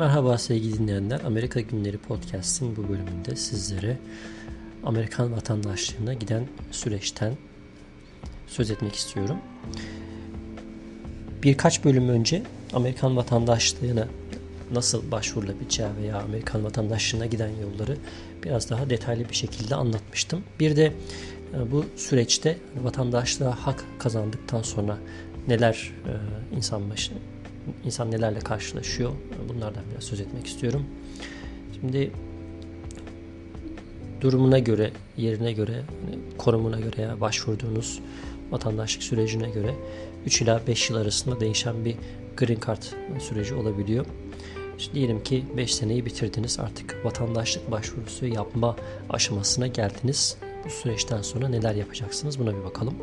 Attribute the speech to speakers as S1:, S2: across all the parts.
S1: Merhaba sevgili dinleyenler. Amerika Günleri Podcast'in bu bölümünde sizlere Amerikan vatandaşlığına giden süreçten söz etmek istiyorum. Birkaç bölüm önce Amerikan vatandaşlığına nasıl başvurulabileceği veya Amerikan vatandaşlığına giden yolları biraz daha detaylı bir şekilde anlatmıştım. Bir de e, bu süreçte vatandaşlığa hak kazandıktan sonra neler e, insan başı insan nelerle karşılaşıyor bunlardan biraz söz etmek istiyorum. Şimdi durumuna göre, yerine göre, konumuna göre ya başvurduğunuz vatandaşlık sürecine göre 3 ila 5 yıl arasında değişen bir green card süreci olabiliyor. İşte diyelim ki 5 seneyi bitirdiniz artık vatandaşlık başvurusu yapma aşamasına geldiniz. Bu süreçten sonra neler yapacaksınız buna bir bakalım.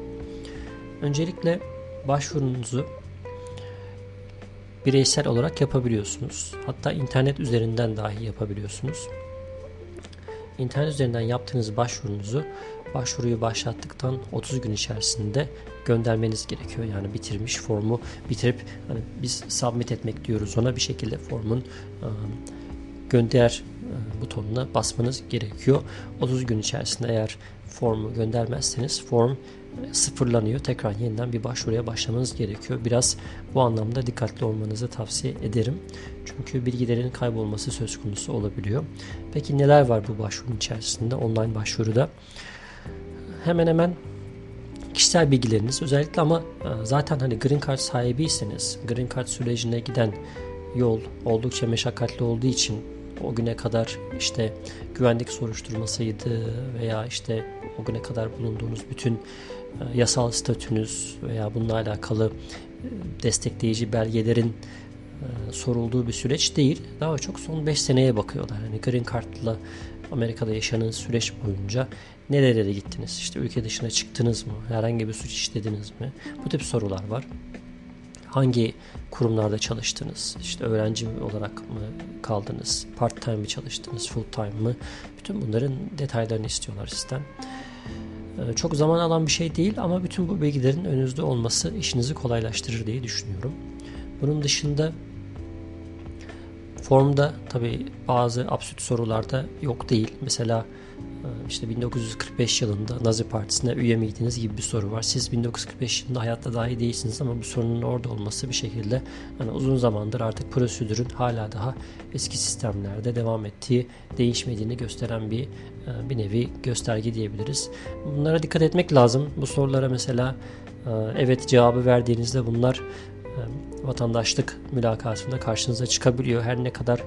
S1: Öncelikle başvurunuzu bireysel olarak yapabiliyorsunuz. Hatta internet üzerinden dahi yapabiliyorsunuz. İnternet üzerinden yaptığınız başvurunuzu başvuruyu başlattıktan 30 gün içerisinde göndermeniz gerekiyor. Yani bitirmiş formu bitirip hani biz submit etmek diyoruz ona bir şekilde formun gönder butonuna basmanız gerekiyor. 30 gün içerisinde eğer formu göndermezseniz form sıfırlanıyor. Tekrar yeniden bir başvuruya başlamanız gerekiyor. Biraz bu anlamda dikkatli olmanızı tavsiye ederim. Çünkü bilgilerin kaybolması söz konusu olabiliyor. Peki neler var bu başvurun içerisinde online başvuruda? Hemen hemen kişisel bilgileriniz özellikle ama e, zaten hani Green Card sahibiyseniz Green Card sürecine giden yol oldukça meşakkatli olduğu için o güne kadar işte güvenlik soruşturmasıydı veya işte o güne kadar bulunduğunuz bütün yasal statünüz veya bununla alakalı e, destekleyici belgelerin e, sorulduğu bir süreç değil. Daha çok son 5 seneye bakıyorlar. Yani Green Card'la Amerika'da yaşanan süreç boyunca nerelere gittiniz? İşte ülke dışına çıktınız mı? Herhangi bir suç işlediniz mi? Bu tip sorular var. Hangi kurumlarda çalıştınız? İşte öğrenci olarak mı kaldınız? Part time mi çalıştınız? Full time mı? Bütün bunların detaylarını istiyorlar sizden. Ee, çok zaman alan bir şey değil ama bütün bu bilgilerin önünüzde olması işinizi kolaylaştırır diye düşünüyorum. Bunun dışında formda tabi bazı absürt sorularda yok değil. Mesela e, işte 1945 yılında Nazi Partisi'ne üye miydiniz gibi bir soru var. Siz 1945 yılında hayatta dahi değilsiniz ama bu sorunun orada olması bir şekilde hani uzun zamandır artık prosedürün hala daha eski sistemlerde devam ettiği, değişmediğini gösteren bir e, bir nevi gösterge diyebiliriz. Bunlara dikkat etmek lazım. Bu sorulara mesela e, evet cevabı verdiğinizde bunlar vatandaşlık mülakatında karşınıza çıkabiliyor. Her ne kadar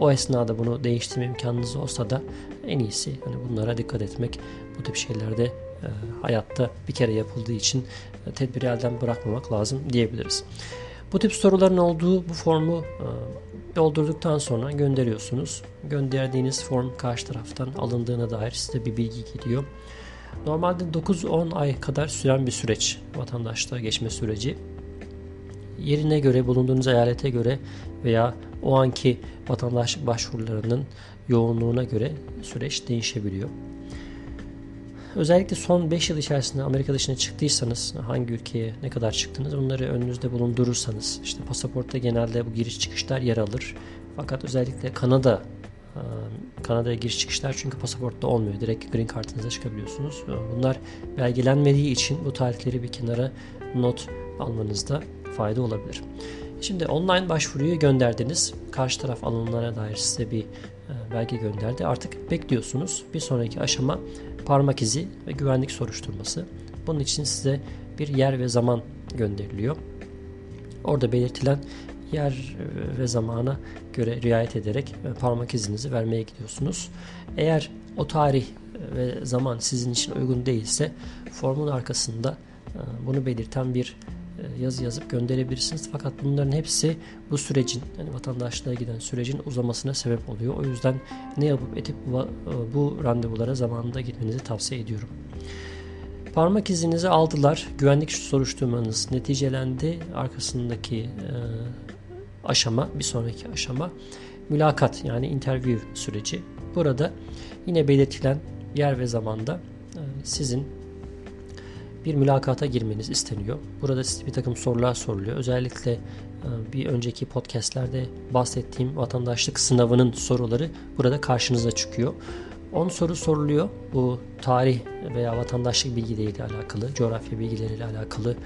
S1: o esnada bunu değiştirme imkanınız olsa da en iyisi hani bunlara dikkat etmek. Bu tip şeylerde e, hayatta bir kere yapıldığı için e, tedbiri elden bırakmamak lazım diyebiliriz. Bu tip soruların olduğu bu formu e, doldurduktan sonra gönderiyorsunuz. Gönderdiğiniz form karşı taraftan alındığına dair size bir bilgi geliyor. Normalde 9-10 ay kadar süren bir süreç vatandaşlığa geçme süreci yerine göre, bulunduğunuz eyalete göre veya o anki vatandaşlık başvurularının yoğunluğuna göre süreç değişebiliyor. Özellikle son 5 yıl içerisinde Amerika dışına çıktıysanız hangi ülkeye ne kadar çıktınız bunları önünüzde bulundurursanız işte pasaportta genelde bu giriş çıkışlar yer alır. Fakat özellikle Kanada Kanada'ya giriş çıkışlar çünkü pasaportta olmuyor. Direkt green kartınıza çıkabiliyorsunuz. Bunlar belgelenmediği için bu tarihleri bir kenara not almanızda fayda olabilir. Şimdi online başvuruyu gönderdiniz. Karşı taraf alımlara dair size bir e, belge gönderdi. Artık bekliyorsunuz. Bir sonraki aşama parmak izi ve güvenlik soruşturması. Bunun için size bir yer ve zaman gönderiliyor. Orada belirtilen yer e, ve zamana göre riayet ederek e, parmak izinizi vermeye gidiyorsunuz. Eğer o tarih ve zaman sizin için uygun değilse formun arkasında bunu belirten bir yazı yazıp gönderebilirsiniz. Fakat bunların hepsi bu sürecin yani vatandaşlığa giden sürecin uzamasına sebep oluyor. O yüzden ne yapıp etip bu, e, bu randevulara zamanında gitmenizi tavsiye ediyorum. Parmak izinizi aldılar. Güvenlik soruşturmanız neticelendi. Arkasındaki e, aşama, bir sonraki aşama mülakat yani interview süreci. Burada yine belirtilen yer ve zamanda e, sizin bir mülakata girmeniz isteniyor. Burada size bir takım sorular soruluyor. Özellikle e, bir önceki podcastlerde bahsettiğim vatandaşlık sınavının soruları burada karşınıza çıkıyor. 10 soru soruluyor. Bu tarih veya vatandaşlık bilgileriyle alakalı, coğrafya bilgileriyle alakalı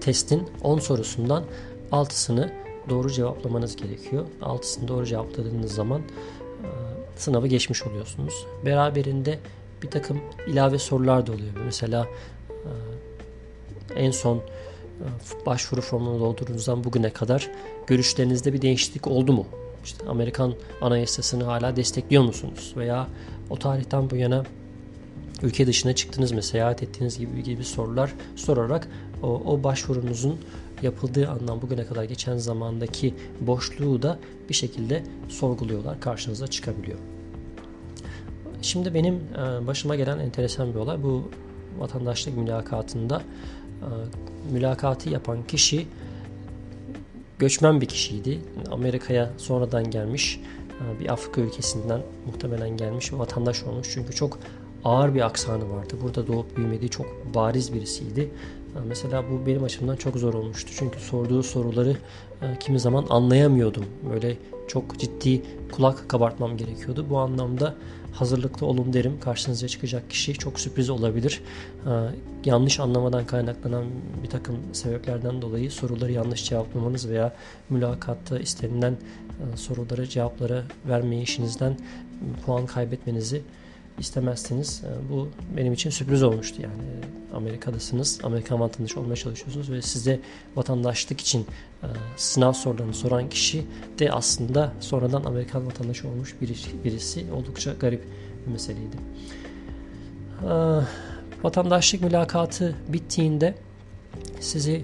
S1: testin 10 sorusundan 6'sını doğru cevaplamanız gerekiyor. 6'sını doğru cevapladığınız zaman e, sınavı geçmiş oluyorsunuz. Beraberinde bir takım ilave sorular da oluyor. Mesela e, en son e, başvuru formunu doldurduğunuzdan bugüne kadar görüşlerinizde bir değişiklik oldu mu? İşte Amerikan Anayasasını hala destekliyor musunuz? Veya o tarihten bu yana ülke dışına çıktınız mı, seyahat ettiğiniz gibi gibi sorular sorarak o, o başvurunuzun yapıldığı andan bugüne kadar geçen zamandaki boşluğu da bir şekilde sorguluyorlar, karşınıza çıkabiliyor. Şimdi benim e, başıma gelen enteresan bir olay bu vatandaşlık mülakatında e, mülakatı yapan kişi göçmen bir kişiydi. Amerika'ya sonradan gelmiş e, bir Afrika ülkesinden muhtemelen gelmiş vatandaş olmuş. Çünkü çok ağır bir aksanı vardı. Burada doğup büyümediği çok bariz birisiydi. Mesela bu benim açımdan çok zor olmuştu. Çünkü sorduğu soruları kimi zaman anlayamıyordum. Böyle çok ciddi kulak kabartmam gerekiyordu. Bu anlamda hazırlıklı olun derim. Karşınıza çıkacak kişi çok sürpriz olabilir. Ee, yanlış anlamadan kaynaklanan bir takım sebeplerden dolayı soruları yanlış cevaplamanız veya mülakatta istenilen e, soruları cevaplara vermeye işinizden puan kaybetmenizi istemezsiniz. Ee, bu benim için sürpriz olmuştu yani. Amerika'dasınız, Amerikan vatandaşı olmaya çalışıyorsunuz ve size vatandaşlık için e, sınav sorularını soran kişi de aslında sonradan Amerikan vatandaşı olmuş birisi, oldukça garip bir meseleydi. Ee, vatandaşlık mülakatı bittiğinde sizi e,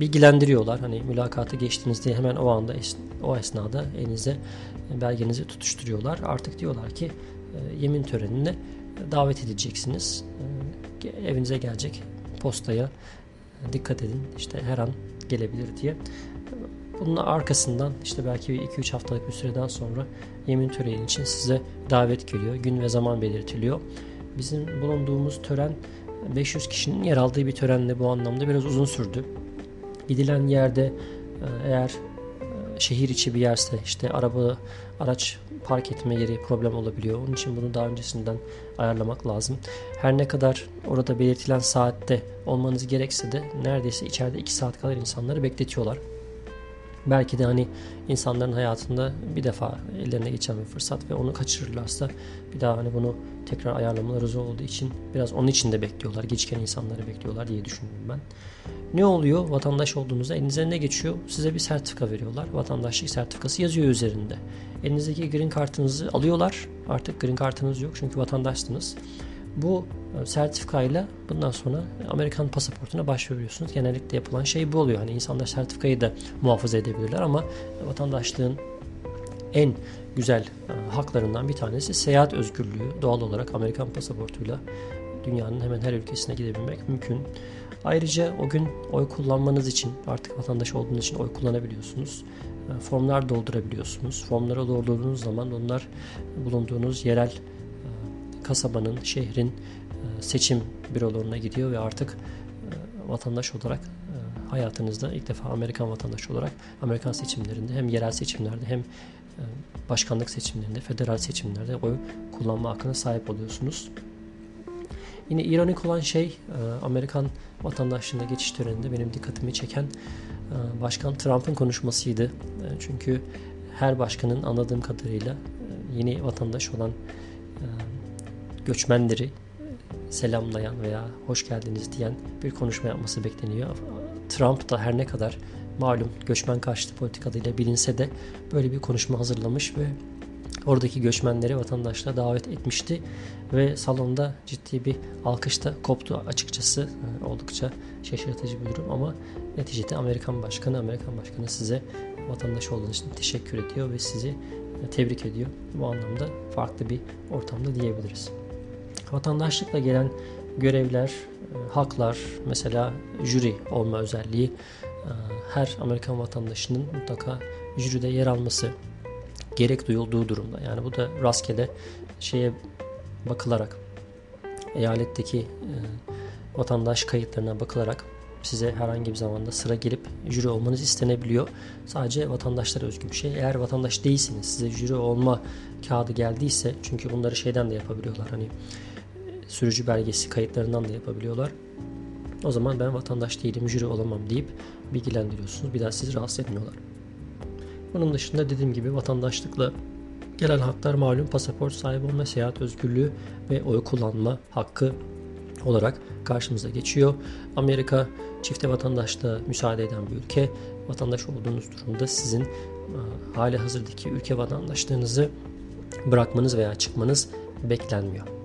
S1: bilgilendiriyorlar. Hani mülakatı geçtiğinizde hemen o anda o esnada elinize belgenizi tutuşturuyorlar. Artık diyorlar ki e, yemin törenine davet edileceksiniz. E, evinize gelecek postaya dikkat edin işte her an gelebilir diye. Bunun arkasından işte belki 2-3 haftalık bir süreden sonra yemin töreni için size davet geliyor. Gün ve zaman belirtiliyor. Bizim bulunduğumuz tören 500 kişinin yer aldığı bir törenle bu anlamda biraz uzun sürdü. Gidilen yerde e, eğer şehir içi bir yerse işte araba araç park etme yeri problem olabiliyor. Onun için bunu daha öncesinden ayarlamak lazım. Her ne kadar orada belirtilen saatte olmanız gerekse de neredeyse içeride 2 saat kadar insanları bekletiyorlar. Belki de hani insanların hayatında bir defa ellerine geçen bir fırsat ve onu kaçırırlarsa bir daha hani bunu tekrar ayarlamaları zor olduğu için biraz onun için de bekliyorlar. Geçken insanları bekliyorlar diye düşündüm ben. Ne oluyor? Vatandaş olduğunuzda elinize ne geçiyor? Size bir sertifika veriyorlar. Vatandaşlık sertifikası yazıyor üzerinde. Elinizdeki green kartınızı alıyorlar. Artık green kartınız yok çünkü vatandaşsınız. Bu e, sertifikayla bundan sonra Amerikan pasaportuna başvuruyorsunuz. Genellikle yapılan şey bu oluyor. Hani insanlar sertifikayı da muhafaza edebilirler ama vatandaşlığın en güzel e, haklarından bir tanesi seyahat özgürlüğü. Doğal olarak Amerikan pasaportuyla dünyanın hemen her ülkesine gidebilmek mümkün. Ayrıca o gün oy kullanmanız için artık vatandaş olduğunuz için oy kullanabiliyorsunuz. E, formlar doldurabiliyorsunuz. Formları doldurduğunuz zaman onlar bulunduğunuz yerel kasabanın, şehrin e, seçim bürolarına gidiyor ve artık vatandaş olarak hayatınızda ilk defa Amerikan vatandaşı olarak Amerikan seçimlerinde hem yerel seçimlerde hem başkanlık seçimlerinde, federal seçimlerde oy kullanma hakkına sahip oluyorsunuz. Yine ironik olan şey e, Amerikan vatandaşlığına geçiş töreninde benim dikkatimi çeken e, Başkan Trump'ın konuşmasıydı. E, çünkü her başkanın anladığım kadarıyla yeni vatandaş olan göçmenleri selamlayan veya hoş geldiniz diyen bir konuşma yapması bekleniyor. Trump da her ne kadar malum göçmen karşıtı politikadıyla bilinse de böyle bir konuşma hazırlamış ve oradaki göçmenleri vatandaşlara davet etmişti ve salonda ciddi bir alkışta koptu açıkçası e, oldukça şaşırtıcı bir durum ama neticede Amerikan Başkanı Amerikan Başkanı size vatandaş olduğunuz için teşekkür ediyor ve sizi e, tebrik ediyor. Bu anlamda farklı bir ortamda diyebiliriz. Vatandaşlıkla gelen görevler, e, haklar, mesela jüri olma özelliği her Amerikan vatandaşının mutlaka jüride yer alması gerek duyulduğu durumda. Yani bu da rastgele şeye bakılarak eyaletteki e, vatandaş kayıtlarına bakılarak size herhangi bir zamanda sıra gelip jüri olmanız istenebiliyor. Sadece vatandaşlara özgü bir şey. Eğer vatandaş değilseniz size jüri olma kağıdı geldiyse çünkü bunları şeyden de yapabiliyorlar. Hani sürücü belgesi kayıtlarından da yapabiliyorlar. O zaman ben vatandaş değilim, jüri olamam deyip bilgilendiriyorsunuz. Bir daha sizi rahatsız etmiyorlar. Bunun dışında dediğim gibi vatandaşlıkla gelen haklar malum pasaport sahibi olma, seyahat özgürlüğü ve oy kullanma hakkı olarak karşımıza geçiyor. Amerika çifte vatandaşlığa müsaade eden bir ülke. Vatandaş olduğunuz durumda sizin hali hazırdaki ülke vatandaşlığınızı bırakmanız veya çıkmanız beklenmiyor.